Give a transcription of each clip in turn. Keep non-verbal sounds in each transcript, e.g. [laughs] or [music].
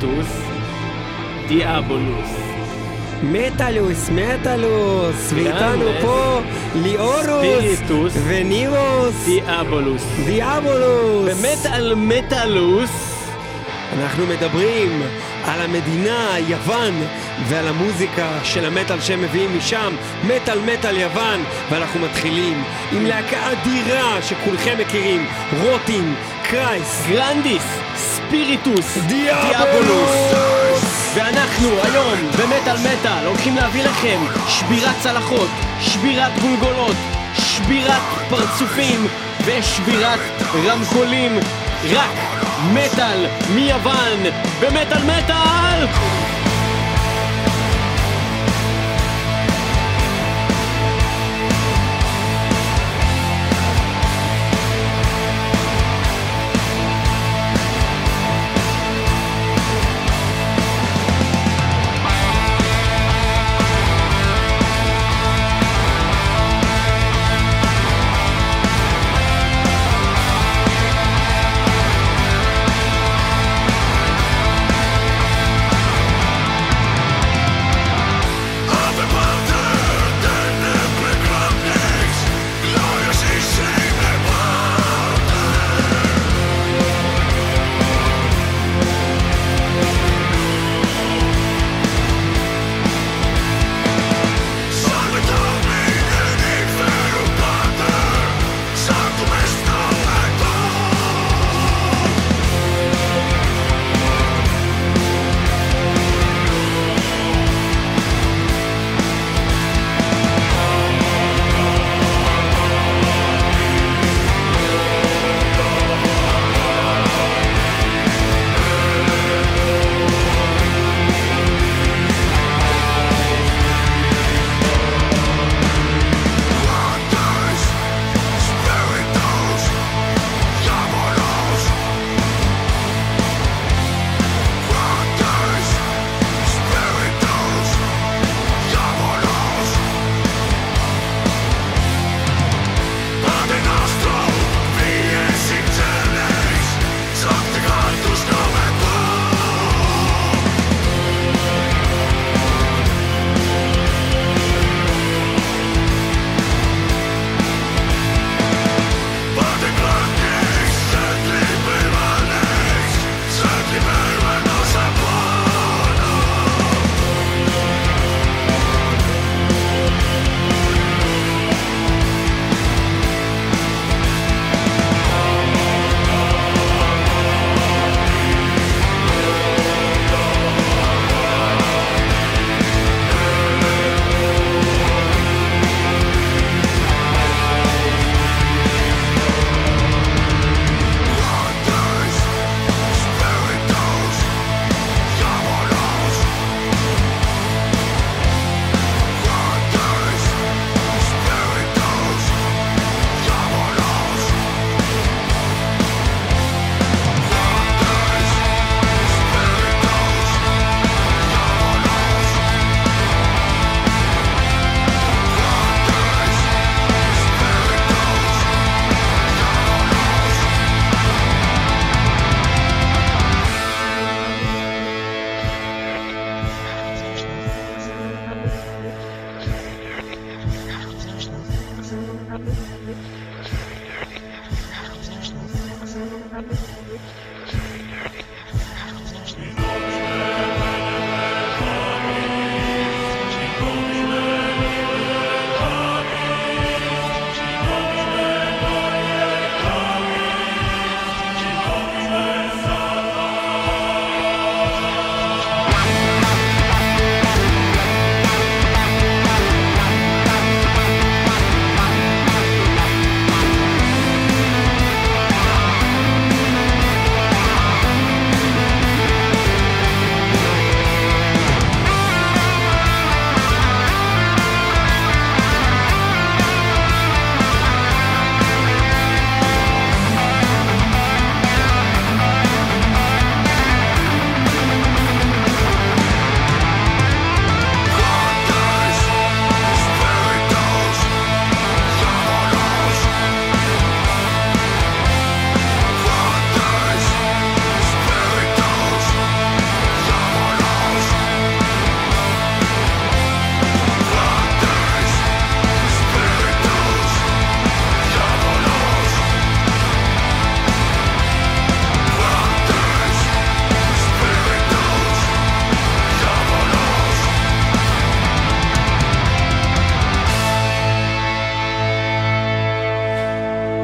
ספיריטוס, דיאבולוס. מטאלוס, מטאלוס, ואיתנו פה ליאורוס. ונירוס, דיאבולוס. דיאבולוס. במטאל מטאלוס, אנחנו מדברים על המדינה, יוון, ועל המוזיקה של המטאל שהם מביאים משם, מטאל מטאל יוון, ואנחנו מתחילים עם להקה אדירה שכולכם מכירים, Rotting Christ, Grandis Spiritus Diavolos. ואנחנו היום במטאל מטאל הולכים להביא לכם שבירת צלחות, שבירת גולגולות, שבירת פרצופים ושבירת רמקולים. רק מטאל מיוון במטאל מטאל!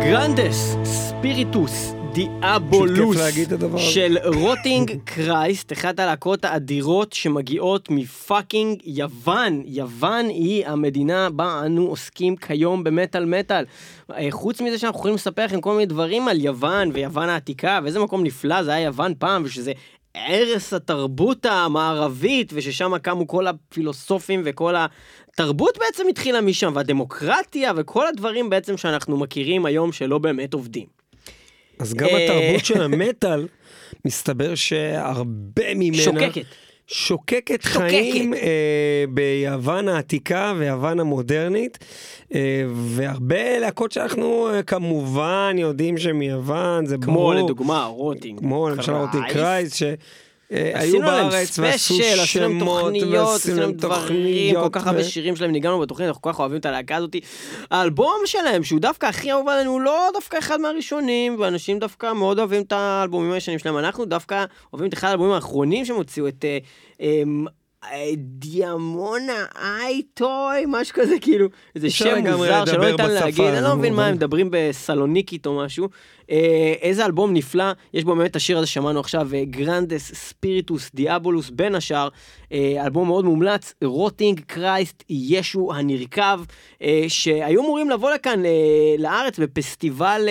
Grandis Spiritus Diavolos. של Rotting Christ, אחת הלהקות האדירות שמגיעות מ fucking יוון. יוון היא המדינה בה אנו עוסקים כיום במטאל מטאל. אה, חוץ מזה שאנחנו יכולים לספר לכם כל מיני דברים על יוון ויוון העתיקה ואיזה מקום נפלא זה היה יוון פעם ושזה ערש התרבות המערבית וששם קמו כל הפילוסופים וכל התרבות בעצם התחילה משם והדמוקרטיה וכל הדברים בעצם שאנחנו מכירים היום שלא באמת עובדים. אז גם אה, התרבות של [laughs] המטאל, מסתבר שהרבה ממנה... שוקקת. שוקקת שוקקת. חיים אה, ביוון העתיקה ויוון המודרנית, אה, והרבה להקות שאנחנו אה, כמובן יודעים שמיוון, זה כמו ברור. לדוגמה Rotting. כמו למשל Rotting Christ, עשינו להם בארץ ועשו ספיישל, עשינו להם שמות, תוכניות, עשינו להם דברים, כל כך הרבה שירים שלהם ניגענו בתוכנית, אנחנו כל כך אוהבים את הלהקה הזאת. האלבום שלהם, שהוא דווקא הכי אהוב עלינו, הוא לא דווקא אחד מהראשונים, ואנשים דווקא מאוד אוהבים את האלבומים הישנים שלהם. אנחנו דווקא אוהבים את אחד האלבומים האחרונים שהם הוציאו, את אה, אה, דיאמונה אייטוי, משהו כזה, כאילו, איזה שם מוזר שלא ניתן להגיד, אני לא מבין מה הם מדברים בסלוניקית או משהו. אה, איזה אלבום נפלא, יש בו באמת את השיר הזה שמענו עכשיו, Grandis Spiritus Diavolos בין השאר, אה, אלבום מאוד מומלץ, Rotting Christ ישו הנרקב, אה, שהיו אמורים לבוא לכאן לארץ בפסטיבל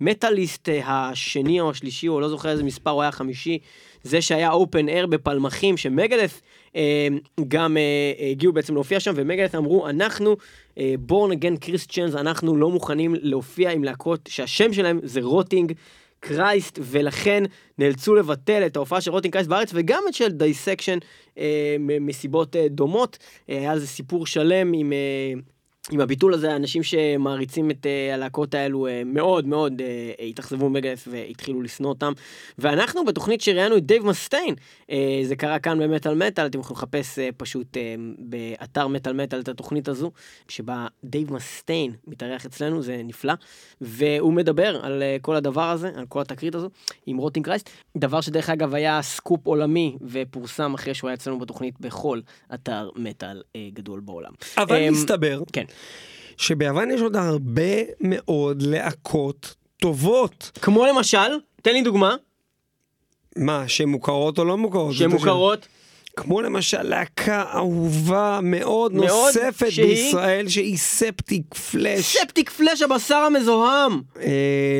מטאליסט השני או השלישי, או לא זוכר איזה מספר, הוא היה חמישי, זה שהיה open air בפלמחים, אה, גם אה, הגיעו בעצם להופיע שם, ו Megadeth אמרו, אנחנו, born again Christians, אנחנו לא מוכנים להופיע עם להקות שהשם שלהם זה Rotting Christ, ולכן נאלצו לבטל את ההופעה של Rotting Christ בארץ, וגם את של Dissection אה, מסיבות אה, דומות. אה, היה איזה סיפור שלם עם... אה, עם הביטול הזה, אנשים שמעריצים את אה, הלהקות האלו אה, מאוד מאוד אה, התאכזבו מ Megadeth והתחילו לשנוא אותם. ואנחנו בתוכנית שראיינו את דייב מסטיין, אה, זה קרה כאן במטאל מטאל, אתם יכולים לחפש אה, פשוט אה, באתר מטאל מטאל את התוכנית הזו, שבה דייב מסטיין מתארח אצלנו, זה נפלא, והוא מדבר על אה, כל הדבר הזה, על כל התקרית הזו, עם Rotting Christ, דבר שדרך אגב היה סקופ עולמי ופורסם אחרי שהוא היה אצלנו בתוכנית בכל אתר מטאל אה, גדול בעולם. אבל אמ, מסתבר כן. שביוון יש עוד הרבה מאוד להקות טובות. כמו למשל, תן לי דוגמה, מה, שהן מוכרות או לא מוכרות? שהן. מוכרות, כמו למשל להקה אהובה מאוד, מאוד, נוספת שהיא? בישראל, שהיא Septicflesh. Septicflesh הבשר המזוהם. אה,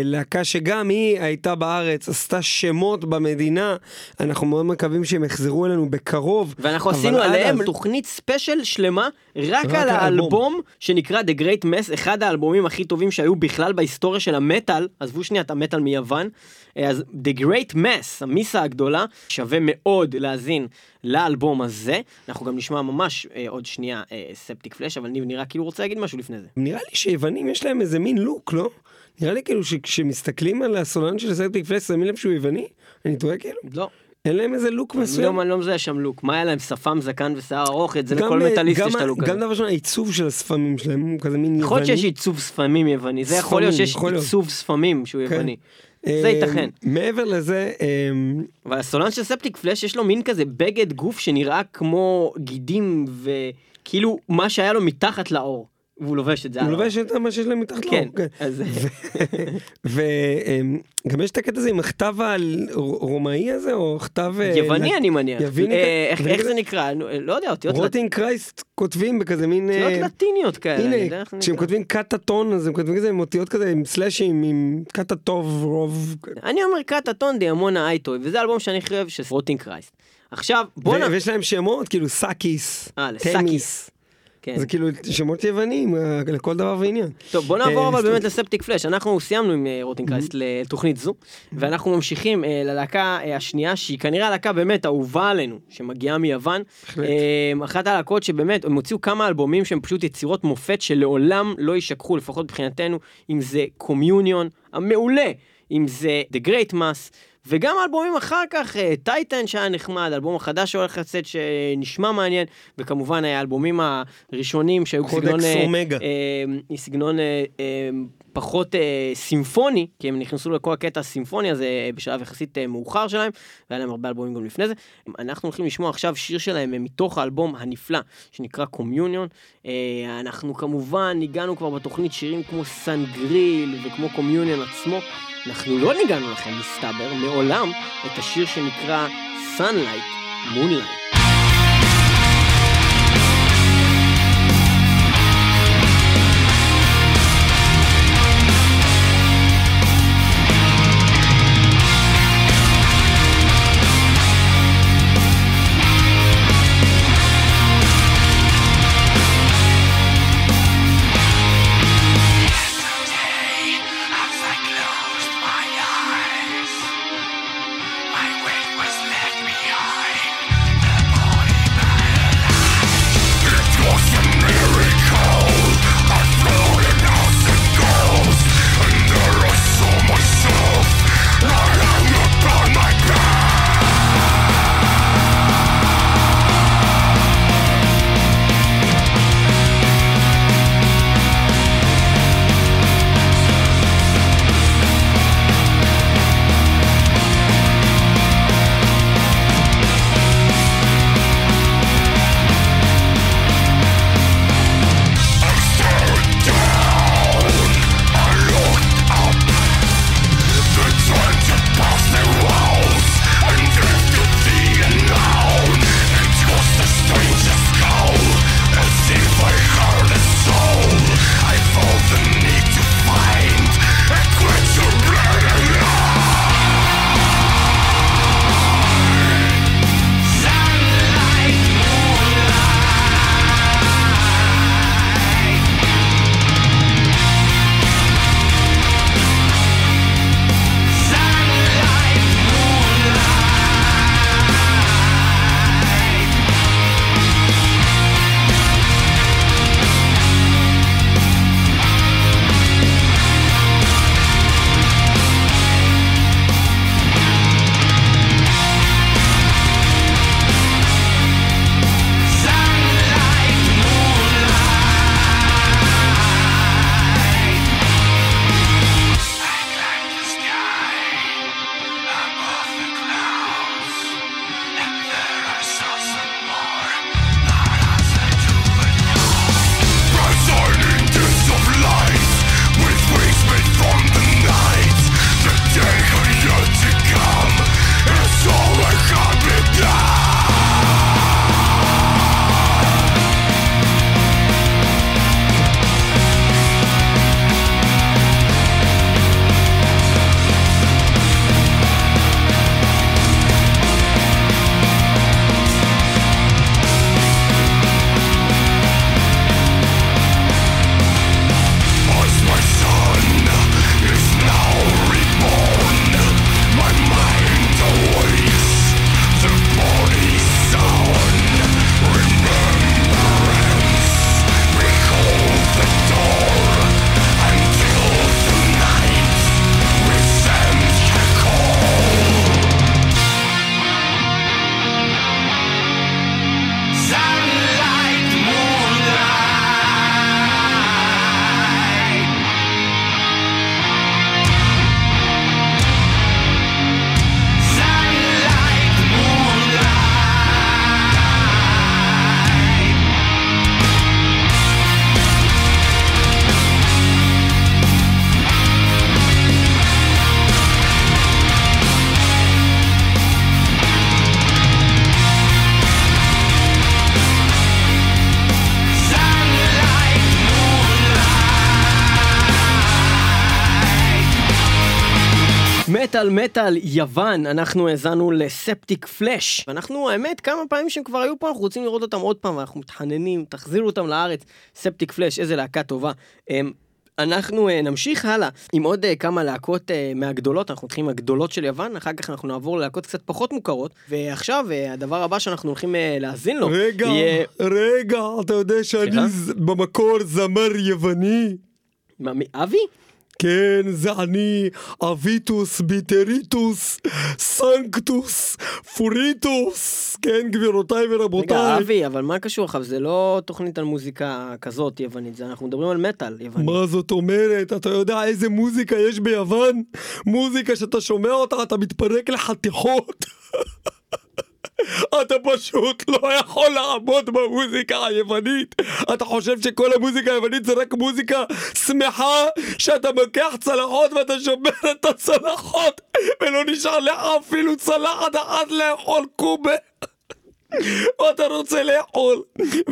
להקה שגם היא הייתה בארץ, עשתה שמות במדינה. אנחנו מאוד מקווים שהם יחזרו אלינו בקרוב. ואנחנו עשינו עליהם אז- תוכנית ספיישל שלמה רק רק על על האלבום. האלבום שנקרא The Great Mass, אחד האלבומים הכי טובים שהיו בכלל בהיסטוריה של המטאל, עזבו שנייה את המטאל מיוון, אה, אז The Great Mess, המיסה הגדולה, שווה מאוד להאזין לאלבום הזה. אנחנו גם נשמע ממש אה, עוד שנייה ספטיק פלאש, אבל ניב נראה כאילו רוצה להגיד משהו לפני זה. נראה לי שיוונים יש להם איזה מין לוק, לא? נראה לי כאילו שכשמסתכלים על הסולן של ספטיק פלאש שמים לב שהוא יווני? אני טועה כאילו? לא, אין להם איזה לוק מסוים? לא- אני לא מזהה שם לוק. מה היה להם? שפם, זקן ושיער ארוך? את זה לכל אה, מטאליסט יש את הלוק הזה. גם דבר ראשון, העיצוב של הספמים שלהם הוא כזה מין יווני. יכול להיות שיש עיצוב ספמים יווני, זה יכול להיות שיש. עיצוב ספמים שהוא כן. יווני. זה ייתכן. מעבר לזה, אה, אבל הסולן של ספטיק פלאש יש לו מין כזה בגד גוף שנראה כמו גידים וכאילו מה שהיה לו מתחת לאור. והוא לובש את זה. הוא. לובש את מה שיש להם מתחת כן, לאור. אז וגם יש את הקטע הזה עם הכתב הרומאי הזה, או כתב... אה, יווני אני מניח. אה? איך- זה נקרא? נו, לא יודע, אותיות רוטינג קרייסט כותבים בכזה מין... אה, אותיות לטיניות כאלה. הנה, כשהם. כותבים קטטון, אז הם כותבים כזה עם אותיות כזה, עם סלאשים, עם קטה טוב, רוב. אני אומר Kata Ton Daimona Eaytoy, וזה אלבום שאני אוהב של Rotting Christ. עכשיו בוא נ... ויש להם שמות, כאילו סאקיס, אה. טמיס. כן. זה כאילו שמות יוונים אה, לכל דבר ועניין. טוב בוא נעבור אה, אבל. באמת ל Septicflesh אנחנו סיימנו עם אה, Rotting Christ לתוכנית זו ואנחנו ממשיכים ללהקה השנייה שהיא כנראה הלהקה באמת אהובה עלינו שמגיעה מיוון אחת הלהקות שבאמת הם הוציאו כמה אלבומים שהם פשוט יצירות מופת שלעולם לא יישכחו לפחות מבחינתנו אם זה קומיוניון המעולה אם זה The Great Mass וגם אלבומים אחר כך, טייטן שהיה נחמד, אלבום החדש שהולך לצאת שנשמע מעניין, וכמובן האלבומים הראשונים שהיו קודקס בסגנון... אה, אומגה. אה, סגנון אה, אה, פחות אה, סימפוני, כי הם נכנסו לכל הקטע הסימפוני הזה אה, בשלב יחסית אה, מאוחר שלהם, והיה להם הרבה אלבומים גם לפני זה. אנחנו הולכים לשמוע עכשיו שיר שלהם אה, מתוך האלבום הנפלא, שנקרא קומיוניון. אה, אנחנו כמובן ניגענו כבר בתוכנית שירים כמו סנגריל וכמו קומיוניון עצמו. אנחנו לא ניגענו לכם, מסתבר, מעולם, את השיר שנקרא Sunlight, Moonlight. מטאל מטאל יוון, אנחנו האזנו לספטיק פלאש. ואנחנו, האמת, כמה פעמים שהם כבר היו פה, אנחנו רוצים לראות אותם עוד פעם, ואנחנו מתחננים, תחזירו אותם לארץ. ספטיק פלאש, איזה להקה טובה. אמ, אנחנו אה, נמשיך הלאה עם עוד אה, כמה להקות אה, מהגדולות, אנחנו מתחילים עם הגדולות של יוון, אחר כך אנחנו נעבור ללהקות קצת פחות מוכרות, ועכשיו הדבר הבא שאנחנו הולכים להאזין לו, רגע, יהיה... רגע, אתה יודע שאני? ז- במקור זמר יווני? מה, מ- אבי? כן, זה אני, אביטוס, ביטריטוס, סנקטוס, פוריטוס, כן, גבירותיי רגע, ורבותיי. אבי, אבל מה קשור עכשיו? זה לא תוכנית על מוזיקה כזאת יוונית, זה אנחנו מדברים על מטאל יווני. מה זאת אומרת? אתה יודע איזה מוזיקה יש ביוון? מוזיקה שאתה שומע אותה, אתה מתפרק לחתיכות. [laughs] אתה פשוט לא יכול לעמוד במוזיקה היוונית. אתה חושב שכל המוזיקה היוונית זה רק מוזיקה שמחה, שאתה לוקח צלחות ואתה שומר את הצלחות ולא נשאר לך אפילו צלחת אחת לאכול קובה. ואתה רוצה לאכול,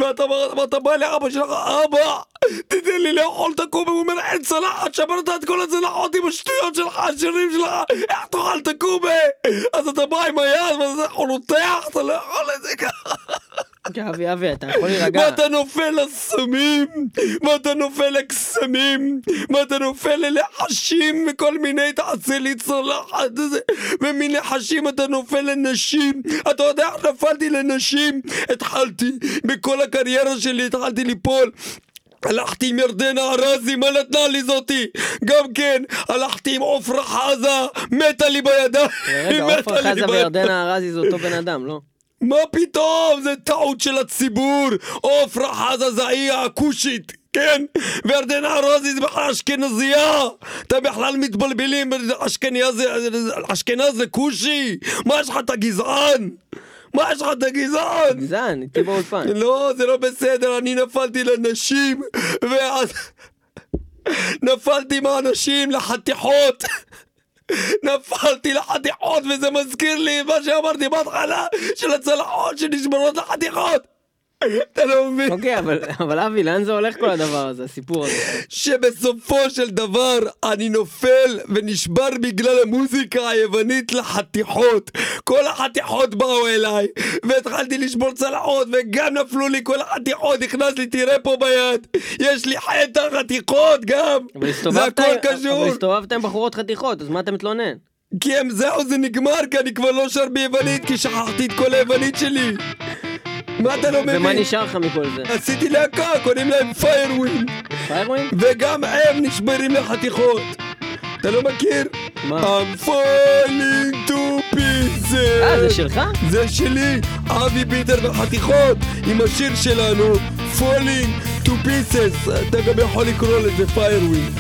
ואתה, ואתה בא לאבא שלך, אבא, תיתן לי לאכול את הקובה, הוא אומר, אין צלחת, שברת את כל הצלחות עם השטויות שלך, השירים שלך, איך תאכל את הקובה? אז אתה בא עם היד, ואז אתה רותח, אתה לא יכול את זה ככה. רגע, אבי, אבי, אתה יכול להירגע. ואתה נופל לסמים, ואתה נופל לקסמים, ואתה נופל ללחשים וכל מיני תעשה לי צלחת ומלחשים אתה נופל לנשים. אתה יודע איך נפלתי לנשים? התחלתי, בכל הקריירה שלי התחלתי ליפול. הלכתי עם ירדנה ארזי, מה נתנה לי זאתי? גם כן, הלכתי עם עופרה חזה, מתה לי בידיים. רגע, לי חזה. וירדנה ארזי זה אותו בן אדם, לא? מה פתאום? זה טעות של הציבור! עופרה חזה זה היא הכושית, כן? וירדנה ארזי זה בכלל אשכנזייה! אתם בכלל מתבלבלים, אשכנז זה כושי! מה יש לך, אתה גזען? מה יש לך, אתה גזען? גזען, איתי באולפן. לא, זה לא בסדר, אני נפלתי לנשים, ואז... נפלתי מהאנשים לחתיכות! נפלתי לחתיכות וזה מזכיר לי מה שאמרתי בהתחלה של הצלחות שנשברות לחתיכות! אתה לא מבין? אוקיי, אבל- אבל אבי, לאן זה הולך כל הדבר הזה, הסיפור הזה? שבסופו של דבר אני נופל ונשבר בגלל המוזיקה היוונית לחתיכות. כל החתיכות באו אליי, והתחלתי לשבור צלחות, וגם נפלו לי כל החתיכות, נכנס לי, תראה פה ביד, יש לי חטא חתיכות גם, אבל זה הכל אבל קשור, הסתובבת עם בחורות חתיכות, אז מה אתה מתלונן? כי הם זהו זה נגמר, כי אני כבר לא שר ביוונית, כי שכחתי את כל היוונית שלי. מה אתה לא מבין? ומה נשאר לך מכל זה? עשיתי להקה, קוראים להם Firewind. Firewind? וגם הם נשברים לחתיכות. אתה לא מכיר? מה? I'm falling to pieces. אה, זה שלך? זה שלי, אבי פיטר בחתיכות, עם השיר שלנו, falling to pieces. אתה גם יכול לקרוא לזה Firewind.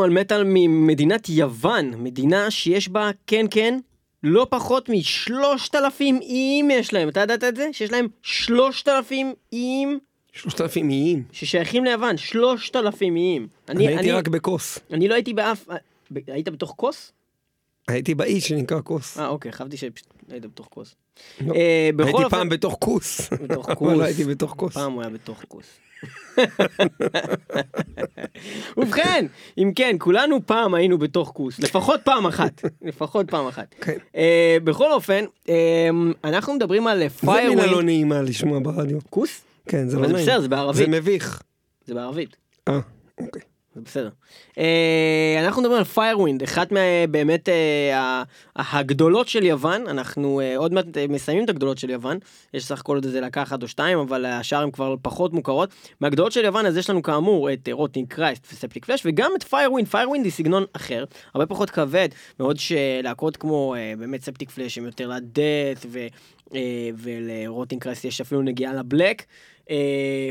מדברים על מטאל ממדינת יוון, מדינה שיש בה, כן כן, לא פחות משלושת אלפים איים יש להם, אתה ידעת את זה? שיש להם שלושת אלפים איים שלושת אלפים איים. ששייכים ליוון, שלושת אלפים איים. אני הייתי רק בכוס. אני לא הייתי באף... היית בתוך כוס? הייתי באי שנקרא כוס. אה, אוקיי, חשבתי שהיית בתוך כוס. לא. אה, הייתי פעם בתוך כוס. בתוך [laughs] אבל כוס. לא הייתי בתוך כוס. פעם הוא היה בתוך כוס. ובכן, אם כן, כולנו פעם היינו בתוך כוס, לפחות פעם אחת, לפחות פעם אחת. כן. אה, בכל אופן, אה, אנחנו מדברים על זה מילה Firewind. לא נעימה לשמוע ברדיו. כוס? כן, זה לא זה נעים. בסדר, זה בערבית. זה מביך. זה בערבית. אה, אוקיי. בסדר. אה, אנחנו מדברים על Firewind, אחת מהבאמת אה, הגדולות של יוון, אנחנו אה, עוד מעט מסיימים את הגדולות של יוון, יש סך הכל עוד איזה להקה אחת או שתיים, אבל השאר הן כבר פחות מוכרות. מהגדולות של יוון אז יש לנו כאמור את Rotting Christ ו Septicflesh, וגם את Firewind, Firewind היא סגנון אחר, הרבה פחות כבד, בעוד שלהקות כמו באמת Septicflesh הם יותר ל death, ול Rotting Christ יש אפילו נגיעה ל black.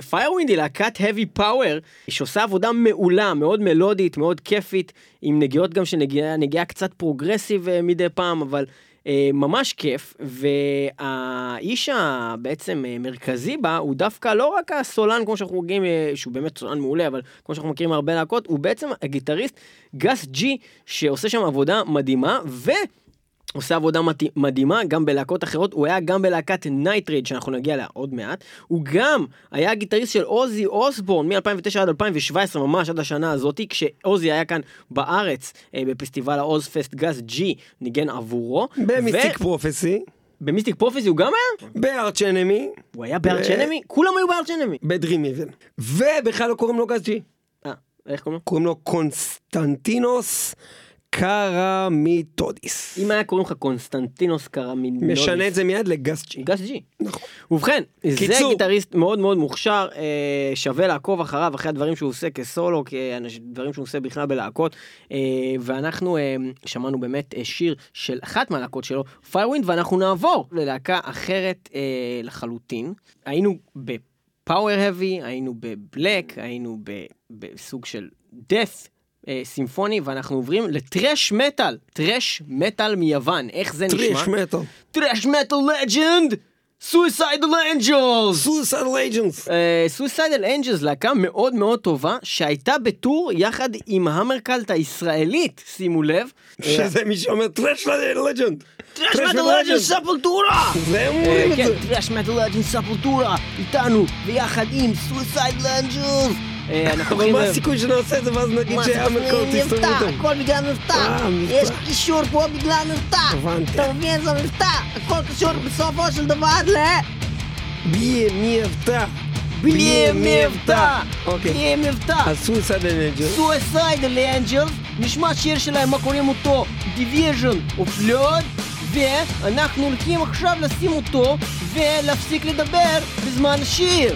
Firewind היא להקת heavy power שעושה עבודה מעולה, מאוד מלודית, מאוד כיפית, עם נגיעות גם של נגיעה, קצת progressive אה, מדי פעם, אבל אה, ממש כיף, והאיש הבעצם אה, מרכזי בה הוא דווקא לא רק הסולן כמו שאנחנו רואים, אה, שהוא באמת סולן מעולה, אבל כמו שאנחנו מכירים מהרבה להקות, הוא בעצם הגיטריסט Gus G, שעושה שם עבודה מדהימה, ו... עושה עבודה מדהימה גם בלהקות אחרות, הוא היה גם בלהקת Nightrage שאנחנו נגיע אליה עוד מעט, הוא גם היה הגיטריסט של עוזי אוסבורן מ-2009 עד 2017 ממש עד השנה הזאתי, כשעוזי היה כאן בארץ אה, בפסטיבל ה Ozzfest Gus G ניגן עבורו. ב Mystic ו- Prophecy, ב Mystic Prophecy הוא גם היה? ב Arch Enemy, הוא היה ב Arch ו- Enemy? כולם היו ב Arch Enemy. ב Dream Evil. ובכלל לא קוראים לו Gus G, אה, איך קוראים לו? קוראים לו קונסטנטינוס קרמיטרודיס. אם היה קוראים לך קונסטנטינוס קרמינוליס. משנה את זה מיד ל Gus G. Gus G. נכון. ובכן, זה קיצור. גיטריסט מאוד מאוד מוכשר, אה, שווה לעקוב אחריו, אחרי הדברים שהוא עושה כסולו, דברים שהוא עושה בכלל בלהקות, אה, ואנחנו אה, שמענו באמת אה, שיר של אחת מהלהקות שלו, Firewind, ואנחנו נעבור ללהקה אחרת אה, לחלוטין. היינו ב power heavy, היינו ב black, היינו בסוג של death. אה, symphony ואנחנו עוברים ל thrash metal, thrash metal מיוון, איך זה נשמע? Thrash metal. Thrash metal legend! Suicidal Angels! Suicidal Angels. Suicidal Angels להקה מאוד מאוד טובה שהייתה בטור יחד עם Hammercult הישראלית שימו לב. שזה מי שאומר טרש לג'נד. טרש מטל לג'נד ספולטורה! זה הם אומרים את כן, זה. thrash metal legend Sepultura איתנו ויחד עם Suicidal Angels! אנחנו אבל מה הסיכוי שנעשה את זה ואז נגיד שהמקור מבטא, תסתובב איתו? הכל בגלל מבטא. אה, מבטא. יש קישור פה בגלל מבטא. הבנתי. אתה מבין? זה מבטא. הכל קשור בסופו של דבר ל... מבטא. בלי מבטא! אוקיי. בלי מבטא! אז Suicide Angel. Suicidal Angels, נשמע שיר שלהם, מה קוראים אותו? Division of Blood, ואנחנו הולכים עכשיו לשים אותו ולהפסיק לדבר בזמן השיר.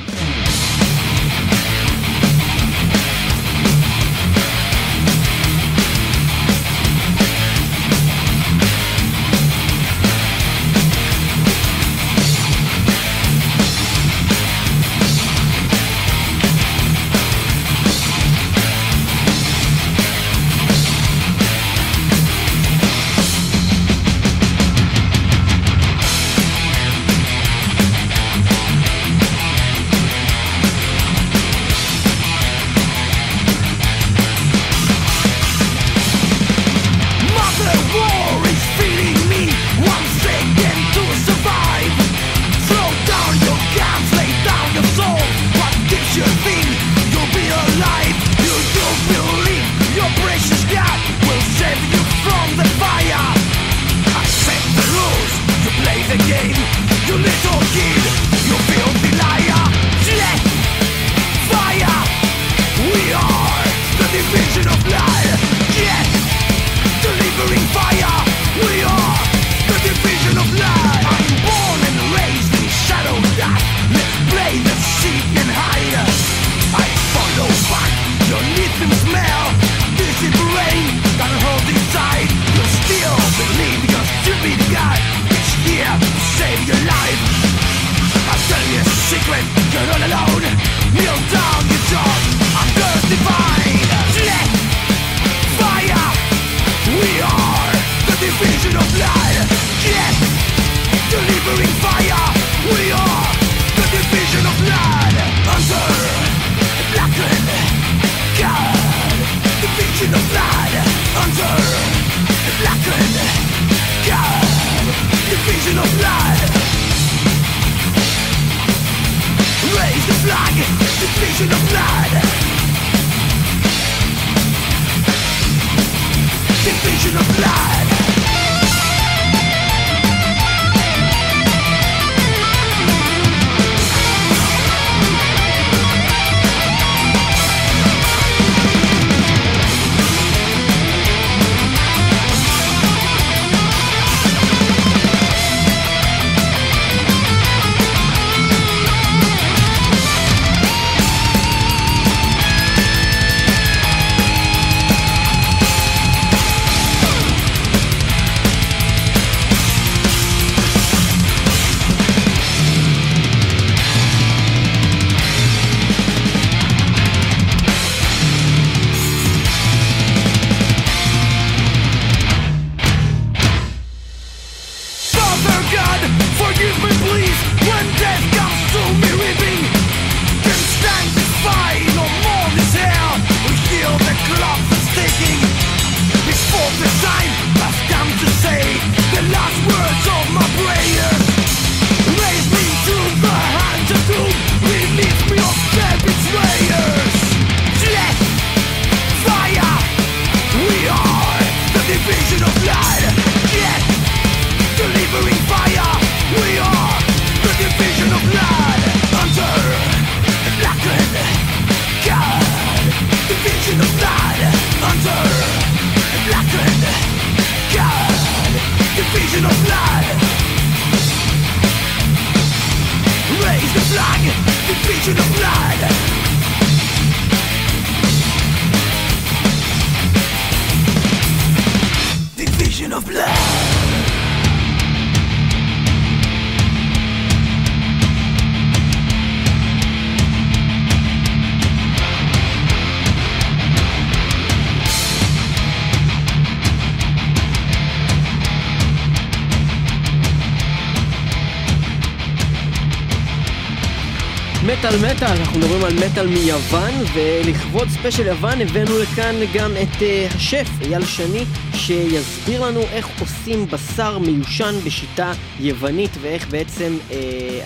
מדברים על מטאל מיוון, ולכבוד ספיישל יוון הבאנו לכאן גם את uh, השף אייל שני, שיסביר לנו איך עושים בשר מיושן בשיטה יוונית, ואיך בעצם, uh,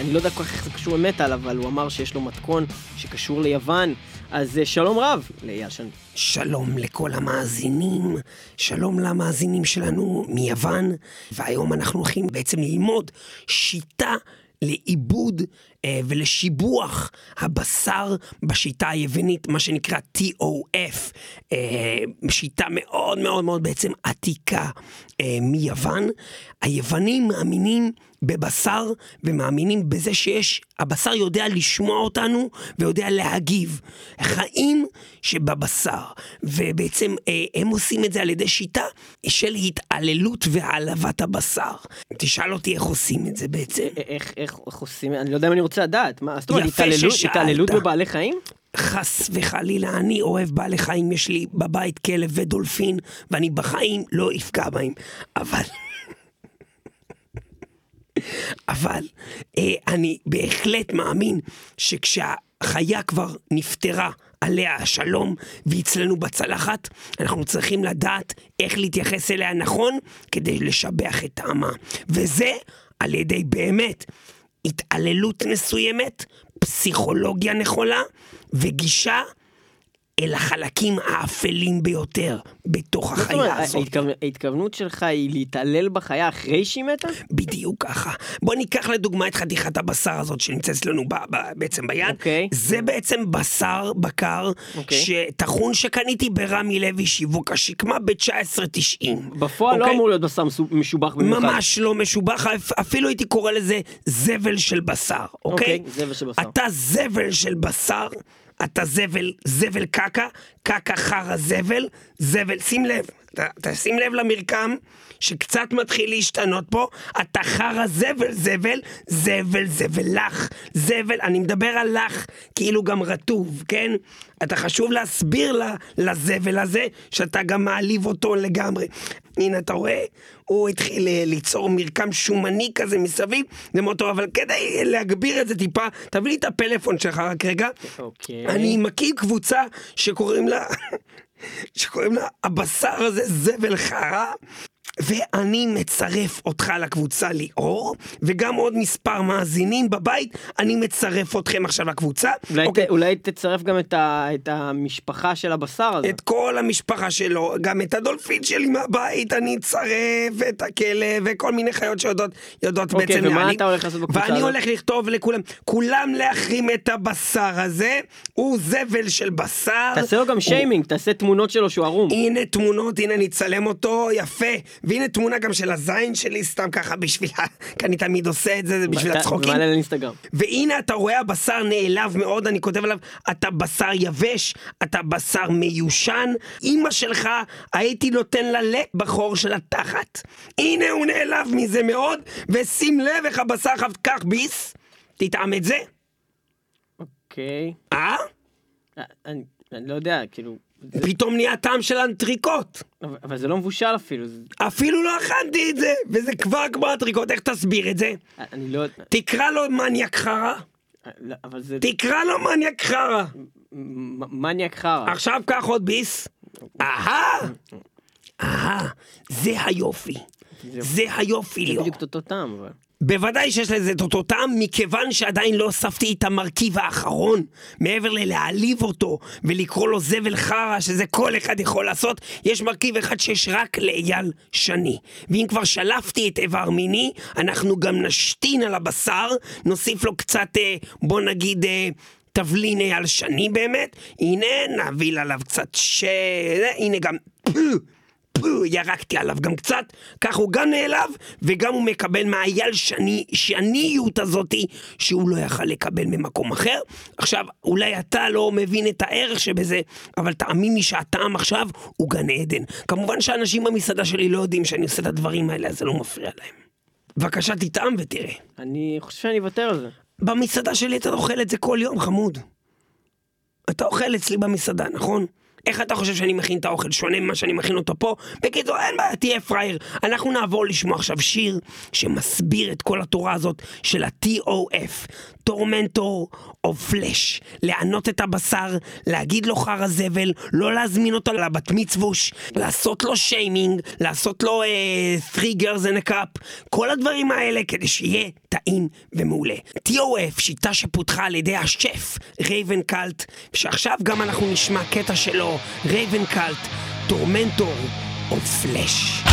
אני לא יודע כל כך איך זה קשור למטאל, אבל הוא אמר שיש לו מתכון שקשור ליוון, אז uh, שלום רב לאייל שני. שלום לכל המאזינים, שלום למאזינים שלנו מיוון, והיום אנחנו הולכים בעצם ללמוד שיטה לעיבוד אה, ולשיבוח הבשר בשיטה היוונית, מה שנקרא TOF, אה, שיטה מאוד מאוד מאוד בעצם עתיקה אה, מיוון. היוונים מאמינים בבשר ומאמינים בזה שיש, הבשר יודע לשמוע אותנו ויודע להגיב. חיים שבבשר, ובעצם אה, הם עושים את זה על ידי שיטה של התעללות והעלבת הבשר. תשאל אותי איך עושים את זה בעצם. איך, איך, איך עושים, אני לא יודע אם אני רוצה לדעת, מה, זאת אומרת, התעללות. התעללות בבעלי חיים? חס וחלילה, אני אוהב בעלי חיים, יש לי בבית כלב ודולפין, ואני בחיים לא אפגע בהם. אבל... אבל אה, אני בהחלט מאמין שכשהחיה כבר נפטרה עליה השלום והיא אצלנו בצלחת, אנחנו צריכים לדעת איך להתייחס אליה נכון כדי לשבח את טעמה. וזה על ידי באמת התעללות מסוימת, פסיכולוגיה נכונה וגישה אל החלקים האפלים ביותר בתוך החיה הזאת. ההתכוונ- ההתכוונות שלך היא להתעלל בחיה אחרי שהיא מתה? בדיוק ככה. בוא ניקח לדוגמה את חתיכת הבשר הזאת שנמצאת אצלנו ב, בעצם ביד. אוקיי. זה בעצם בשר בקר, אוקיי. שטחון שקניתי ברמי לוי שיווק השקמה ב-1990. בפועל לא אוקיי? אמור להיות בשר משובח במיוחד. ממש לא משובח, אפ- אפילו הייתי קורא לזה זבל של בשר, אוקיי? אוקיי, זבל של בשר. אתה זבל של בשר, אתה זבל, זבל קקה, קקה חרא זבל, זבל, שים לב, אתה, אתה שים לב למרקם שקצת מתחיל להשתנות פה, אתה חרא זבל זבל, זבל זבל לך, זבל, אני מדבר על לך כאילו גם רטוב, כן? אתה חשוב להסביר לה, לזבל הזה, שאתה גם מעליב אותו לגמרי. הנה, אתה רואה? הוא התחיל אה, ליצור מרקם שומני כזה מסביב, זה מאוד טוב, אבל כדי להגביר את זה טיפה, תביא לי את הפלאפון שלך רק רגע. אוקיי. אני מכיר קבוצה שקוראים לה, [laughs] שקוראים לה הבשר הזה זבל חרא. ואני מצרף אותך לקבוצה ליאור, וגם עוד מספר מאזינים בבית, אני מצרף אתכם עכשיו לקבוצה. אולי, אוקיי? ת, אולי תצרף גם את, ה, את המשפחה של הבשר הזה. את כל המשפחה שלו, גם את הדולפין שלי מהבית, אני אצרף, את הכלב, וכל מיני חיות שיודעות יודעות אוקיי, בעצם ומה להעניק. אתה הולך לעשות בקבוצה ואני הזאת? הולך לכתוב לכולם, כולם להחרים את הבשר הזה, הוא זבל של בשר. תעשה לו גם הוא- שיימינג, תעשה תמונות שלו שהוא ערום. הנה תמונות, הנה אני אצלם אותו, יפה. והנה תמונה גם של הזין שלי, סתם ככה בשביל, כי אני תמיד עושה את זה, זה בשביל הצחוקים. ומעלה לאינסטגרם. והנה אתה רואה הבשר נעלב מאוד, אני כותב עליו, אתה בשר יבש, אתה בשר מיושן, אמא שלך, הייתי נותן לה לק בחור של התחת. הנה הוא נעלב מזה מאוד, ושים לב איך הבשר שלך, קח ביס, תטעם את זה, אוקיי. אה? אני, אני לא יודע, כאילו... זה, פתאום נהיה טעם של אנטריקוט. אבל, אבל זה לא מבושל אפילו. אפילו לא אכלתי את זה, וזה כבר כמו אנטריקוט, איך תסביר את זה? אני לא... תקרא לו מניאק חרא, לא, אבל זה... תקרא לו מניאק חרא. מניאק חרא. עכשיו קח עוד ביס. אהה! אהה, זה היופי. זה היופי זה. בדיוק אותו טעם, אבל... בוודאי שיש לזה את אותו טעם, מכיוון שעדיין לא הוספתי את המרכיב האחרון. מעבר ללהעליב אותו ולקרוא לו זבל חרא, שזה כל אחד יכול לעשות, יש מרכיב אחד שיש רק לאייל שני. ואם כבר שלפתי את איבר מיני, אנחנו גם נשתין על הבשר, נוסיף לו קצת, אה, בוא נגיד... אה, תבלין אייל שני באמת, הנה נביל עליו קצת ש... הנה גם... פו, ירקתי עליו גם קצת, כך הוא גם נעלב, וגם הוא מקבל מהאייל שני, שניות הזאתי, שהוא לא יכל לקבל ממקום אחר. עכשיו, אולי אתה לא מבין את הערך שבזה, אבל תאמין לי שהטעם עכשיו הוא גן עדן. כמובן שאנשים במסעדה שלי לא יודעים שאני עושה את הדברים האלה, אז זה לא מפריע להם. בבקשה תטעם ותראה. אני חושב שאני אוותר על זה. במסעדה שלי אתה אוכל את זה כל יום, חמוד. אתה אוכל אצלי במסעדה, נכון? איך אתה חושב שאני מכין את האוכל? שונה ממה שאני מכין אותו פה? בקיצור, אין בעיה, תהיה פראייר. אנחנו נעבור לשמוע עכשיו שיר שמסביר את כל התורה הזאת של ה-TOF, Tormentor of Flesh. לענות את הבשר, להגיד לו חרא זבל, לא להזמין אותו לבת מצווה, לעשות לו שיימינג, לעשות לו אה, three girls and a cup, כל הדברים האלה כדי שיהיה טעים ומעולה. TOF, שיטה שפותחה על ידי השף Ravencult, שעכשיו גם אנחנו נשמע קטע שלו, רייבן קאלט, טורמנטור אוף פלאש.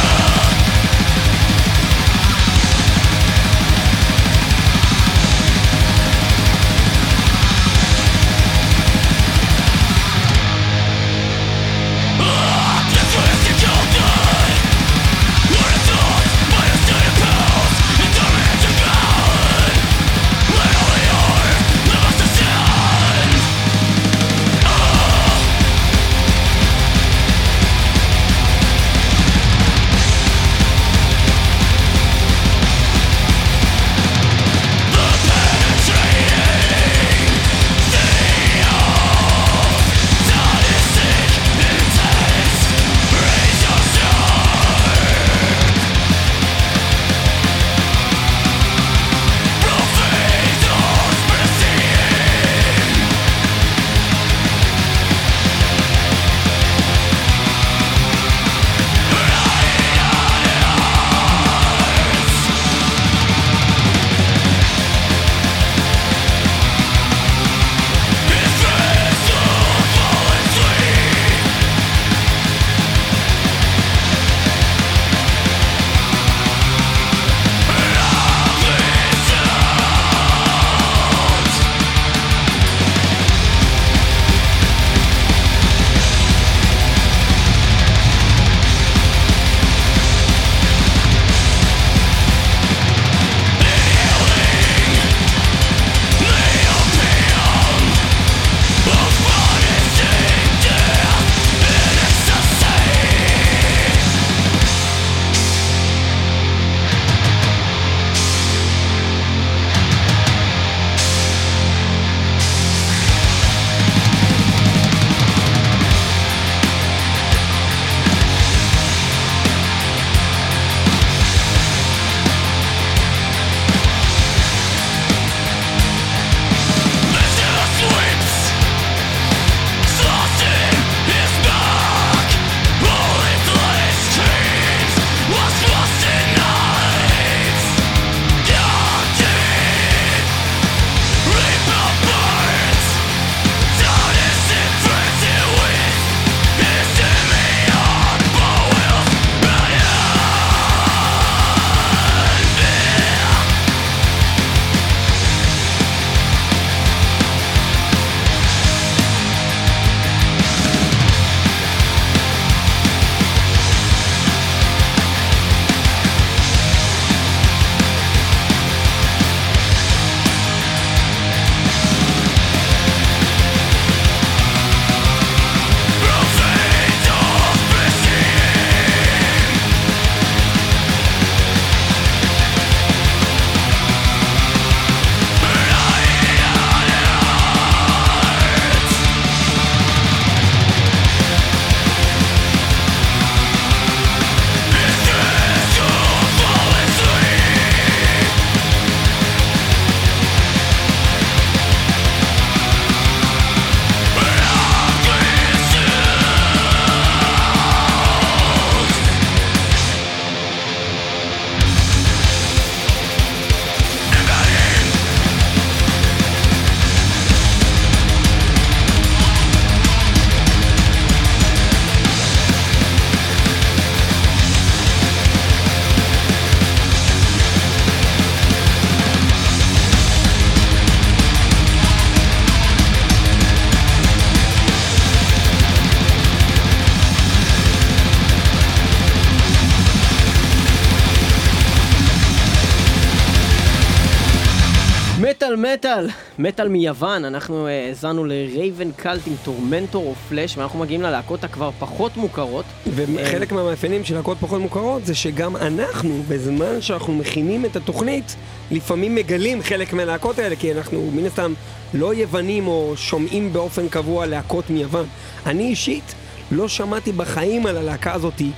מטאל, מיוון, אנחנו אה, האזנו ל Ravencult עם Tormentor of Flesh, ואנחנו מגיעים ללהקות הכבר פחות מוכרות. וחלק מהמאפיינים של להקות פחות מוכרות זה שגם אנחנו, בזמן שאנחנו מכינים את התוכנית, לפעמים מגלים חלק מהלהקות האלה, כי אנחנו מן הסתם לא יוונים או שומעים באופן קבוע להקות מיוון. אני אישית לא שמעתי בחיים על הלהקה הזאתי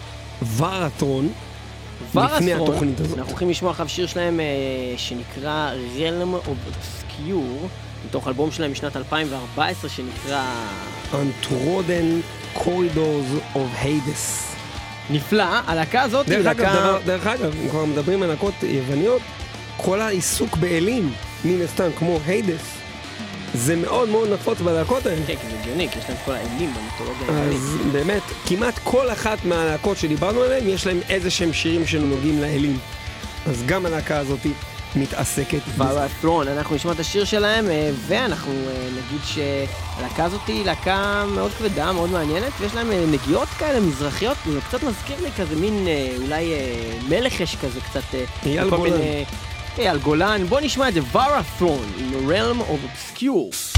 Varathron. לפני התוכנית הזאת. אנחנו הולכים לשמוע עכשיו שיר שלהם אה, שנקרא Realm of Obscure, מתוך אלבום שלהם משנת 2014 שנקרא Untrodden Corridors of Hades. נפלא. הלהקה הזאת היא להקה... דבר, דרך אגב, אם כבר מדברים על להקות יווניות, כל העיסוק באלים, מן הסתם, כמו היידס, זה מאוד מאוד נפוץ בלהקות האלה. כן, כי זה הגיוני, כי יש להם כל האלים במיתולוגיה היוונית. אז באמת, כמעט כל אחת מהלהקות שדיברנו עליהן, יש להם איזה שהם שירים שנוגעים לאלים. אז גם הלהקה הזאת מתעסקת בזה. אנחנו נשמע את השיר שלהם, אה, ואנחנו אה, נגיד שהלהקה הזאת היא להקה מאוד כבדה, מאוד מעניינת, ויש להם אה, נגיעות כאלה מזרחיות, זה קצת מזכיר לי כזה מין אולי מלך יש כזה קצת... אייל גולן. אייל גולן, בוא נשמע את זה, ורת'רון, in the realm of obscure.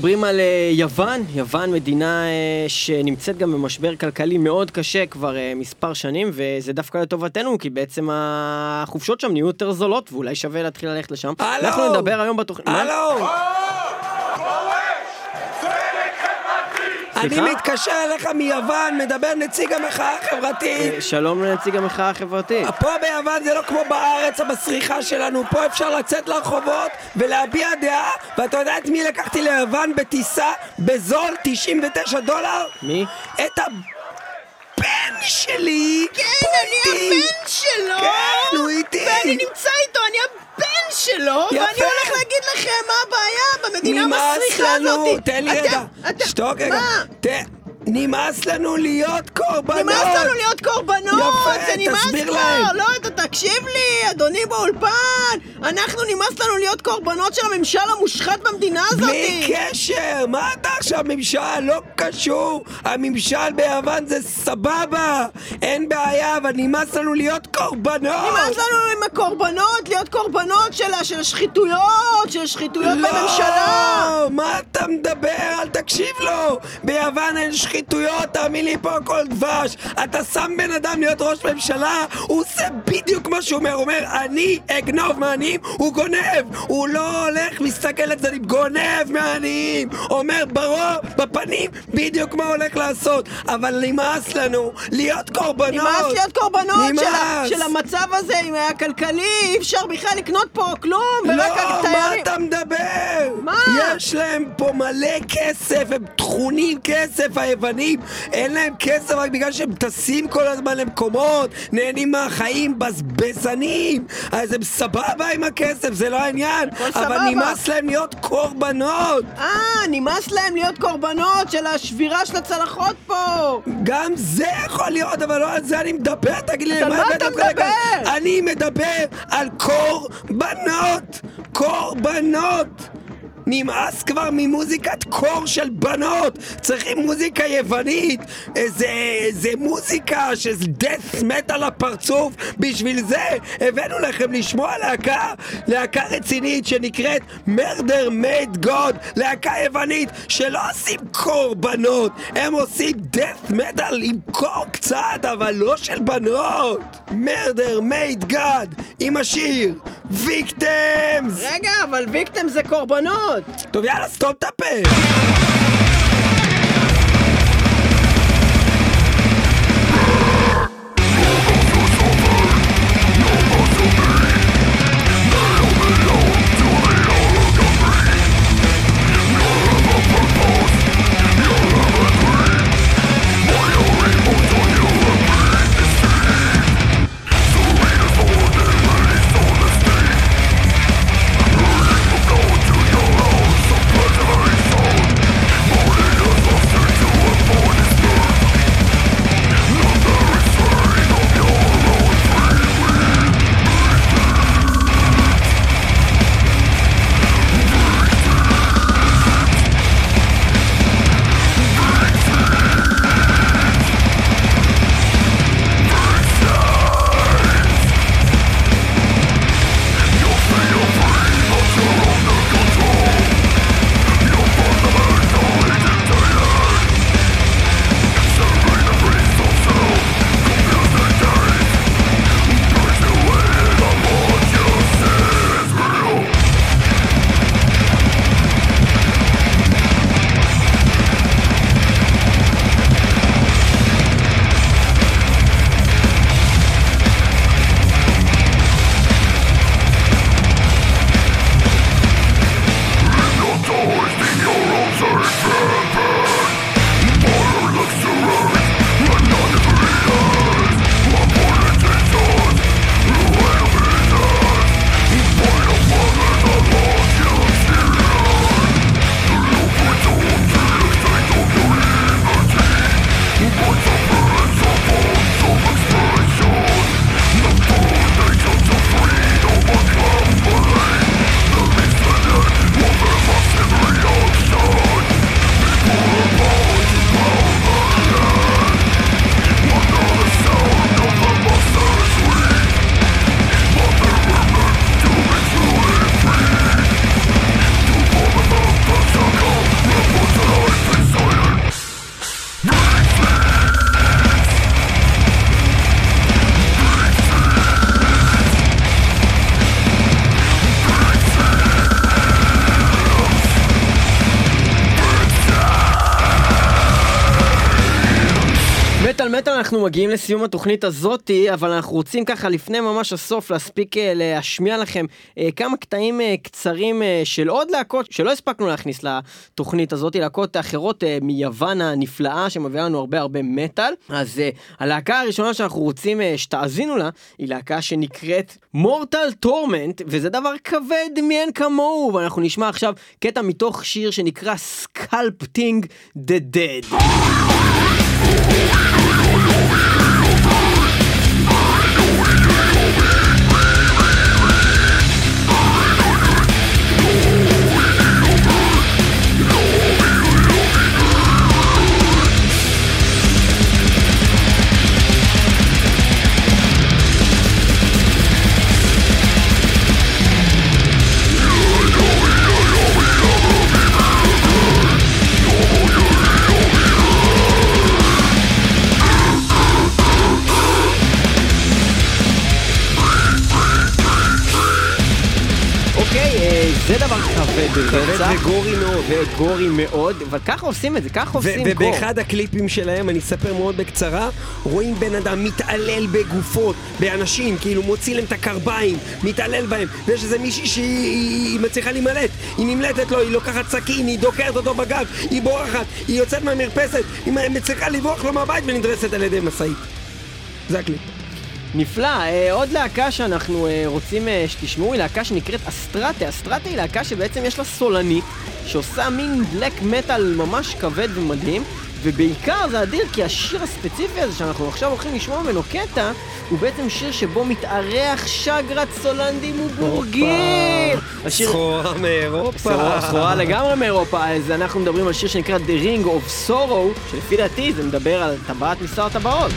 מדברים על אה, יוון, יוון מדינה אה, שנמצאת גם במשבר כלכלי מאוד קשה כבר אה, מספר שנים, וזה דווקא לטובתנו, כי בעצם החופשות שם נהיו יותר זולות, ואולי שווה להתחיל ללכת לשם. הלו! אנחנו נדבר היום בתוכנית... מה? הלו! אני סליחה? מתקשר אליך מיוון, מדבר נציג המחאה החברתית. אה, שלום לנציג המחאה החברתית. פה ביוון זה לא כמו בארץ המסריחה שלנו, פה אפשר לצאת לרחובות ולהביע דעה, ואתה יודע את מי לקחתי ליוון בטיסה בזול 99 דולר? מי? את הבן שלי! כן, פה אני איתי. הבן שלו! כן, הוא איתי! ואני נמצא איתו, אני הבן שלו! יפה. ואני הולך להגיד לכם מה הבעיה במדינה נמאס המסריחה לנו, הזאת! תן לי רגע, שתוק רגע, מה? נמאס לנו להיות קורבנות! נמאס לנו להיות קורבנות! יפה, נמאס תסביר! להם. לא, אתה תקשיב לי, אדוני באולפן! אנחנו נמאס לנו להיות קורבנות של הממשל המושחת במדינה הזאת! בלי קשר, מה אתה עכשיו ממשל? לא קשור. הממשל ביוון זה סבבה, אין בעיה, אבל נמאס לנו להיות קורבנות. נמאס לנו עם הקורבנות, להיות קורבנות של ה- של השחיתויות, של השחיתויות בממשלה! לא, מה אתה מדבר? אל תקשיב לו. ביוון אין שחיתויות, תאמין לי פה הכל דבש. אתה שם בן אדם להיות ראש ממשלה, הוא עושה בדיוק מה שהוא אומר. הוא אומר, אני אגנוב מהעניים, הוא גונב. הוא לא הולך, מסתכל לצדדים, גונב מהעניים. אומר ברור, בפנים, בדיוק מה הולך לעשות. אבל נמאס לנו להיות קורבנות. נמאס להיות קורבנות של, ה- נמאס. של המצב הזה עם הכלכלי, אי אפשר בכלל לקנות פה כלום, לא, מה. אתה מדבר? מה? יש להם פה מלא כסף, הם טחונים כסף, היוונים. אין להם כסף רק בגלל שהם טסים כל הזמן למקומות, נהנים מהחיים, בזבזנים. אז הם סבבה עם הכסף, זה לא העניין. אבל. נמאס להם להיות קורבנות. אה, נמאס להם להיות קורבנות של השבירה של הצלחות פה! גם זה יכול להיות, אבל לא על זה אני מדבר, תגיד לי, על מה אתה? מדבר? אני מדבר על קורבנות! קורבנות! נמאס כבר ממוזיקת קור של בנות! צריכים מוזיקה יוונית! איזה, איזה מוזיקה של death metal לפרצוף! בשביל זה הבאנו לכם לשמוע להקה, להקה רצינית שנקראת murder made god! להקה יוונית שלא עושים קורבנות! הם עושים death metal עם קור קצת, אבל לא של בנות! murder made god! עם השיר ויקטמס! רגע, אבל ויקטם זה קורבנות! טוב יאללה סתום את הפה! מגיעים לסיום התוכנית הזאתי, אבל אנחנו רוצים ככה לפני ממש הסוף להספיק אה, להשמיע לכם אה, כמה קטעים אה, קצרים של עוד להקות שלא הספקנו להכניס לתוכנית הזאתי, להקות אחרות מיוון הנפלאה שמביאה לנו הרבה הרבה מטאל. אז הלהקה הראשונה שאנחנו רוצים שתאזינו לה, היא להקה שנקראת Mortal Torment, וזה דבר כבד מאין כמוהו, ואנחנו נשמע עכשיו קטע מתוך שיר שנקרא Sculpting דה דד. ברצח. וגורי מאוד. וגורי מאוד, אבל ככה עושים את זה, ככה עושים גור. ובאחד הקליפים שלהם, אני אספר מאוד בקצרה, רואים בן אדם מתעלל בגופות, באנשים, כאילו מוציא להם את הקרביים, מתעלל בהם, ויש איזה מישהי שהיא היא- היא מצליחה להימלט, היא נמלטת לו, היא לוקחת סכין, היא דוקרת אותו בגב, היא בורחת, היא יוצאת מהמרפסת, היא מצליחה לברוח לו מהבית ונדרסת על ידי משאית. זה הקליפ. נפלא, אה, עוד להקה שאנחנו אה, רוצים אה, שתשמעו היא להקה שנקראת אסטרטה. אסטרטה היא להקה שבעצם יש לה סולנית, שעושה מין בלק מטאל ממש כבד ומדהים, ובעיקר זה אדיר כי השיר הספציפי הזה שאנחנו עכשיו הולכים לשמוע ממנו קטע, הוא בעצם שיר שבו מתארח שגרת סולנדים ובורגים. השיר... סחורה מאירופה. סחורה, סחורה לגמרי מאירופה, אז אנחנו מדברים על שיר שנקרא The Ring of Sorrow, שלפי דעתי זה מדבר על טבעת משר טבעות.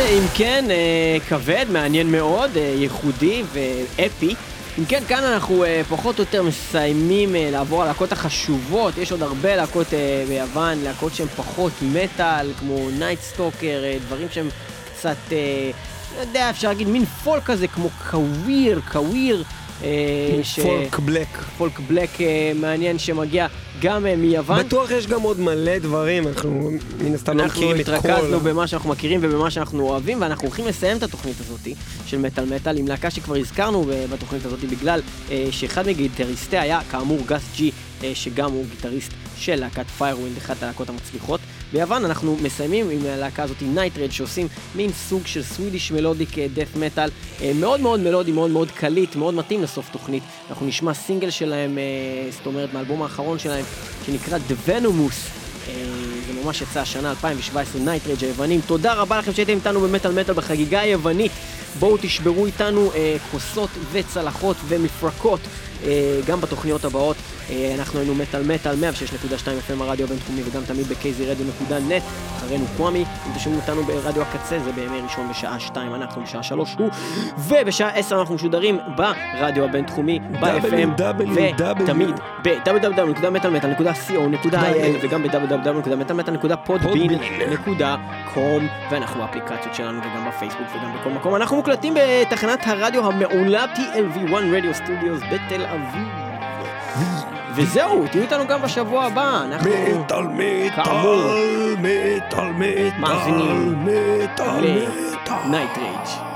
אם כן, אה, כבד, מעניין מאוד, אה, ייחודי ואפי. אם כן, כאן אנחנו אה, פחות או יותר מסיימים אה, לעבור הלהקות החשובות. יש עוד הרבה להקות אה, ביוון, להקות שהן פחות מטאל, כמו Nightstalker, אה, דברים שהם קצת, אה, לא יודע, אפשר להגיד מין פולק כזה, כמו Kawir, Kawir. אה, ש- folk black. folk black אה, מעניין שמגיע גם אה, מיוון. בטוח יש גם עוד מלא דברים, אנחנו מן הסתם לא אנחנו מכירים את התרכזנו כל... במה שאנחנו מכירים ובמה שאנחנו אוהבים, ואנחנו הולכים לסיים את התוכנית הזאת של מטאל מטאל עם להקה שכבר הזכרנו בתוכנית הזאת בגלל שאחד מגיטריסטיה היה כאמור Gus G, שגם הוא גיטריסט של להקת Firewind, אחת הלהקות המצליחות. ביוון אנחנו מסיימים עם הלהקה הזאת Nightrage שעושים מין סוג של Swedish melodic death metal מאוד מאוד מלודי, מאוד מאוד קליט, מאוד מתאים לסוף תוכנית. אנחנו נשמע סינגל שלהם, אה, זאת אומרת מהאלבום האחרון שלהם, שנקרא The Venomous. אה, זה ממש יצא השנה 2017, Nightrage היוונים. תודה רבה לכם שהייתם איתנו במטאל מטאל בחגיגה היוונית. בואו תשברו איתנו אה, כוסות וצלחות ומפרקות אה, גם בתוכניות הבאות. אה, אנחנו היינו מטאל מטאל 106.2 FM הרדיו הבינתחומי וגם תמיד ב-kzradio.net. אחרינו קוואמי, אם תשמעו אותנו ברדיו הקצה זה בימי ראשון בשעה 2, אנחנו בשעה 3 הוא, ובשעה 10 אנחנו משודרים ברדיו הבינתחומי, ב-FM, ותמיד ב- www.metalmetal.co.il וגם ב- www.metalmetal.podbean.com ואנחנו באפליקציות שלנו וגם בפייסבוק וגם בכל מקום. אנחנו מוקלטים בתחנת הרדיו המעולה TLV1 Radio Studios בתל אביב. וזהו, תהיו איתנו גם בשבוע הבא. אנחנו... מטאל מטאל. מטאל מטאל, מטאל מטאל. ל Nightrage.